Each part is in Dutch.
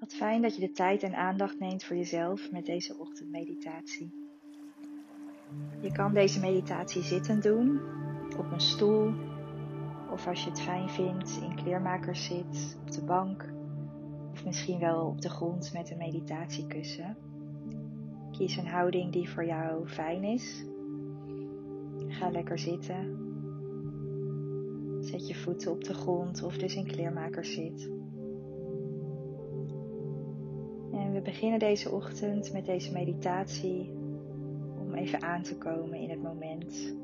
Wat fijn dat je de tijd en aandacht neemt voor jezelf met deze ochtendmeditatie. Je kan deze meditatie zittend doen, op een stoel, of als je het fijn vindt, in kleermakers zit, op de bank, of misschien wel op de grond met een meditatiekussen. Kies een houding die voor jou fijn is. Ga lekker zitten. Zet je voeten op de grond of dus in kleermakers zit. We beginnen deze ochtend met deze meditatie om even aan te komen in het moment,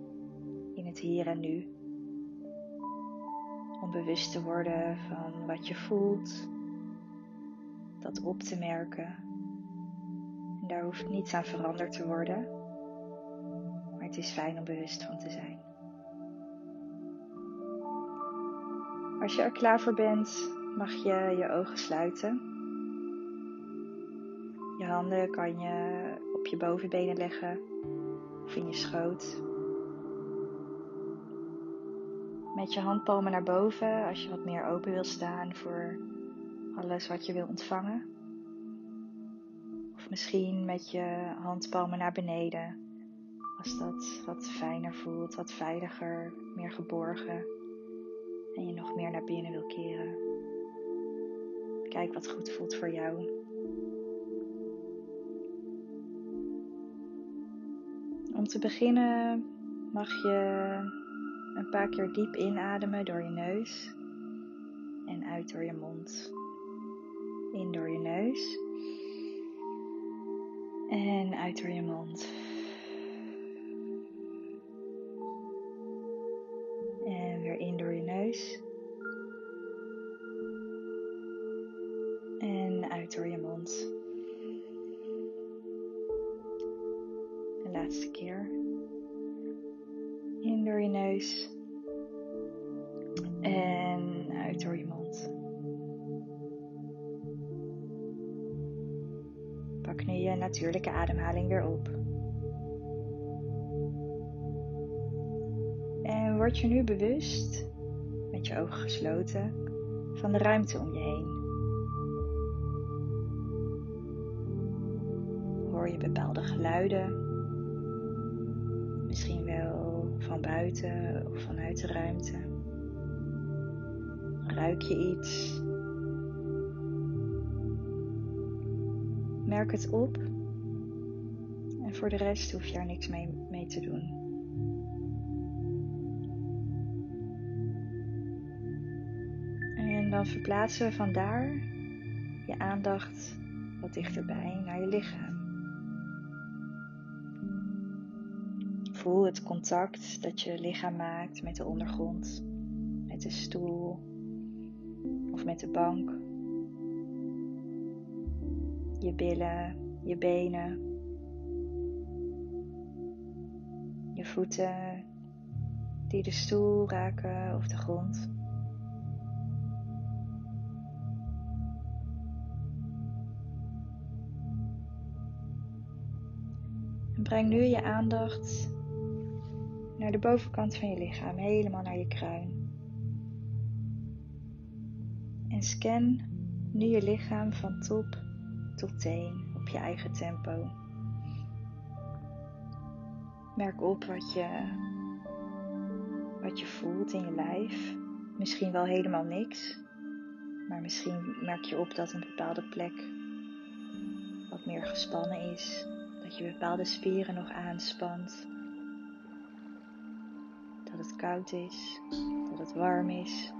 in het hier en nu. Om bewust te worden van wat je voelt, dat op te merken. En daar hoeft niets aan veranderd te worden, maar het is fijn om bewust van te zijn. Als je er klaar voor bent, mag je je ogen sluiten. Je handen kan je op je bovenbenen leggen of in je schoot. Met je handpalmen naar boven als je wat meer open wil staan voor alles wat je wil ontvangen. Of misschien met je handpalmen naar beneden als dat wat fijner voelt, wat veiliger, meer geborgen en je nog meer naar binnen wil keren. Kijk wat goed voelt voor jou. Om te beginnen mag je een paar keer diep inademen door je neus en uit door je mond. In door je neus en uit door je mond. Door je neus. En uit door je mond. Pak nu je natuurlijke ademhaling weer op. En word je nu bewust, met je ogen gesloten, van de ruimte om je heen. Hoor je bepaalde geluiden Misschien wel van buiten of vanuit de ruimte. Ruik je iets? Merk het op. En voor de rest hoef je er niks mee, mee te doen. En dan verplaatsen we vandaar je aandacht wat dichterbij naar je lichaam. Voel het contact dat je lichaam maakt met de ondergrond, met de stoel of met de bank. Je billen, je benen, je voeten die de stoel raken of de grond. En breng nu je aandacht naar de bovenkant van je lichaam, helemaal naar je kruin. En scan nu je lichaam van top tot teen op je eigen tempo. Merk op wat je, wat je voelt in je lijf. Misschien wel helemaal niks, maar misschien merk je op dat een bepaalde plek wat meer gespannen is, dat je bepaalde spieren nog aanspant dat het koud is, dat het warm is.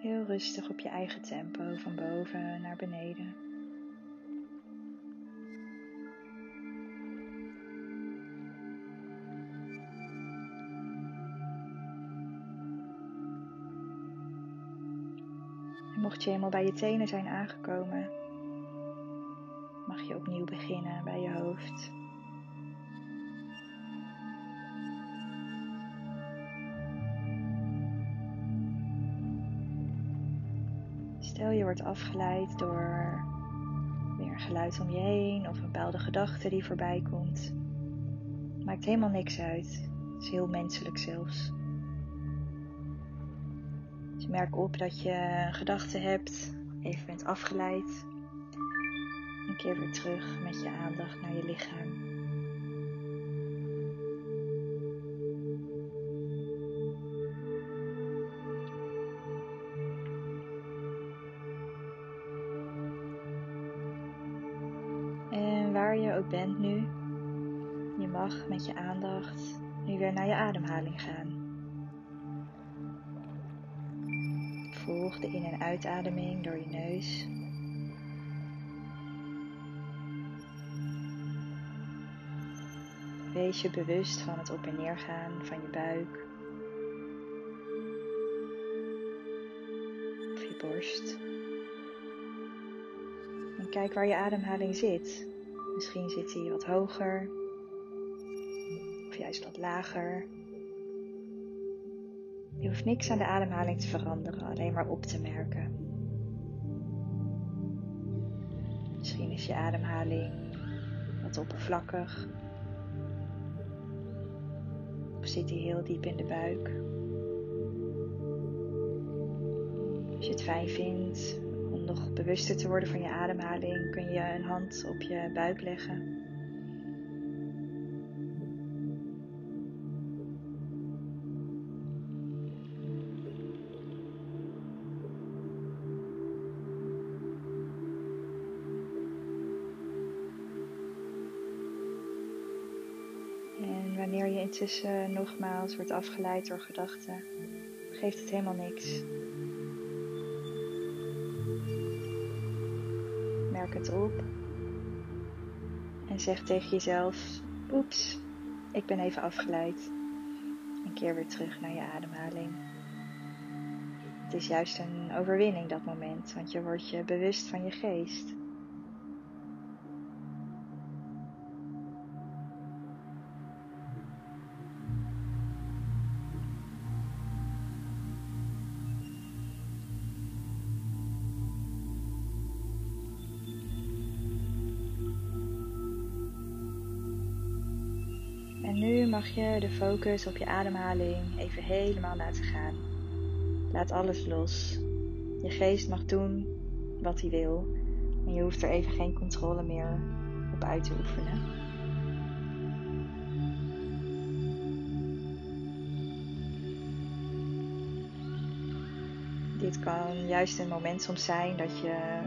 Heel rustig op je eigen tempo van boven naar beneden. Mocht je helemaal bij je tenen zijn aangekomen, mag je opnieuw beginnen bij je hoofd. Stel je wordt afgeleid door weer een geluid om je heen of een bepaalde gedachte die voorbij komt. Maakt helemaal niks uit. Het is heel menselijk zelfs. Dus merk op dat je gedachten hebt, even bent afgeleid. Een keer weer terug met je aandacht naar je lichaam. En waar je ook bent nu, je mag met je aandacht nu weer naar je ademhaling gaan. De in- en uitademing door je neus. Wees je bewust van het op en neer gaan van je buik. Of je borst. En kijk waar je ademhaling zit. Misschien zit hij wat hoger. Of juist wat lager. Je hoeft niks aan de ademhaling te veranderen, alleen maar op te merken. Misschien is je ademhaling wat oppervlakkig. Of zit hij heel diep in de buik? Als je het fijn vindt om nog bewuster te worden van je ademhaling, kun je een hand op je buik leggen. En wanneer je intussen nogmaals wordt afgeleid door gedachten, geeft het helemaal niks. Merk het op en zeg tegen jezelf: Oeps, ik ben even afgeleid. En keer weer terug naar je ademhaling. Het is juist een overwinning dat moment, want je wordt je bewust van je geest. En nu mag je de focus op je ademhaling even helemaal laten gaan. Laat alles los. Je geest mag doen wat hij wil. En je hoeft er even geen controle meer op uit te oefenen. Dit kan juist een moment soms zijn dat je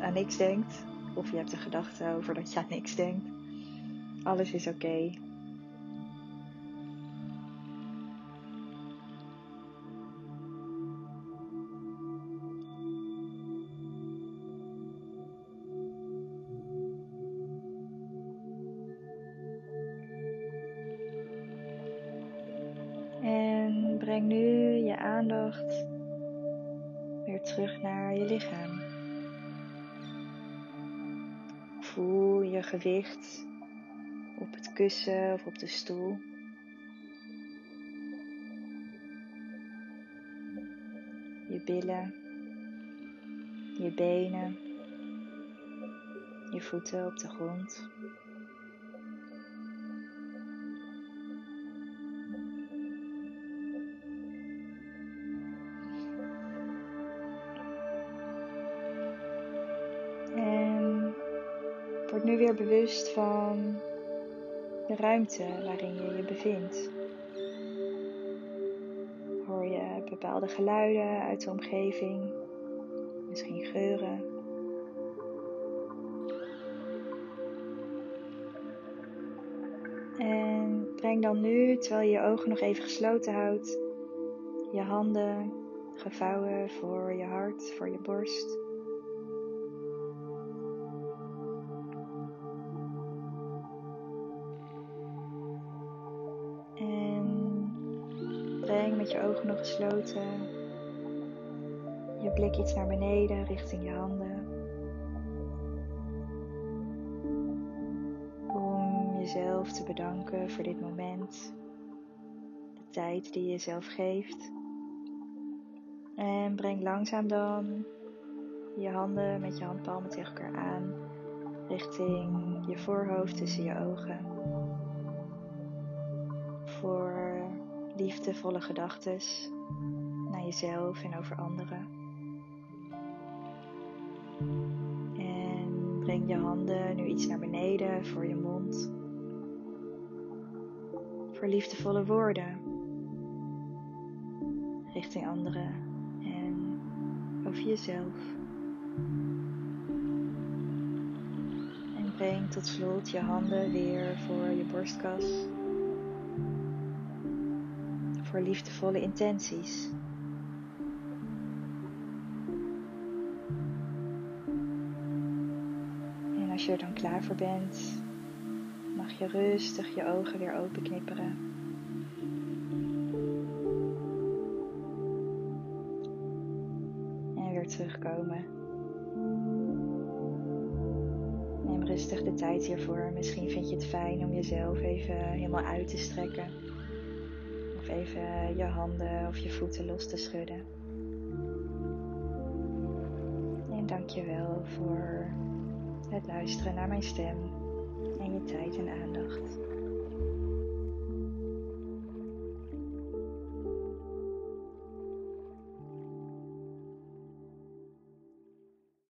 aan niks denkt. Of je hebt een gedachte over dat je aan niks denkt. Alles is oké. Breng nu je aandacht weer terug naar je lichaam. Voel je gewicht op het kussen of op de stoel. Je billen, je benen, je voeten op de grond. Word nu weer bewust van de ruimte waarin je je bevindt. Hoor je bepaalde geluiden uit de omgeving, misschien geuren. En breng dan nu, terwijl je je ogen nog even gesloten houdt, je handen gevouwen voor je hart, voor je borst. Je ogen nog gesloten je blik iets naar beneden richting je handen. Om jezelf te bedanken voor dit moment. De tijd die je jezelf geeft. En breng langzaam dan je handen met je handpalmen tegen elkaar aan. Richting je voorhoofd tussen je ogen. voor liefdevolle gedachten naar jezelf en over anderen. En breng je handen nu iets naar beneden voor je mond. Voor liefdevolle woorden richting anderen en over jezelf. En breng tot slot je handen weer voor je borstkas voor liefdevolle intenties. En als je er dan klaar voor bent, mag je rustig je ogen weer openknipperen. En weer terugkomen. Neem rustig de tijd hiervoor. Misschien vind je het fijn om jezelf even helemaal uit te strekken even je handen of je voeten los te schudden. En dank je wel voor het luisteren naar mijn stem en je tijd en aandacht.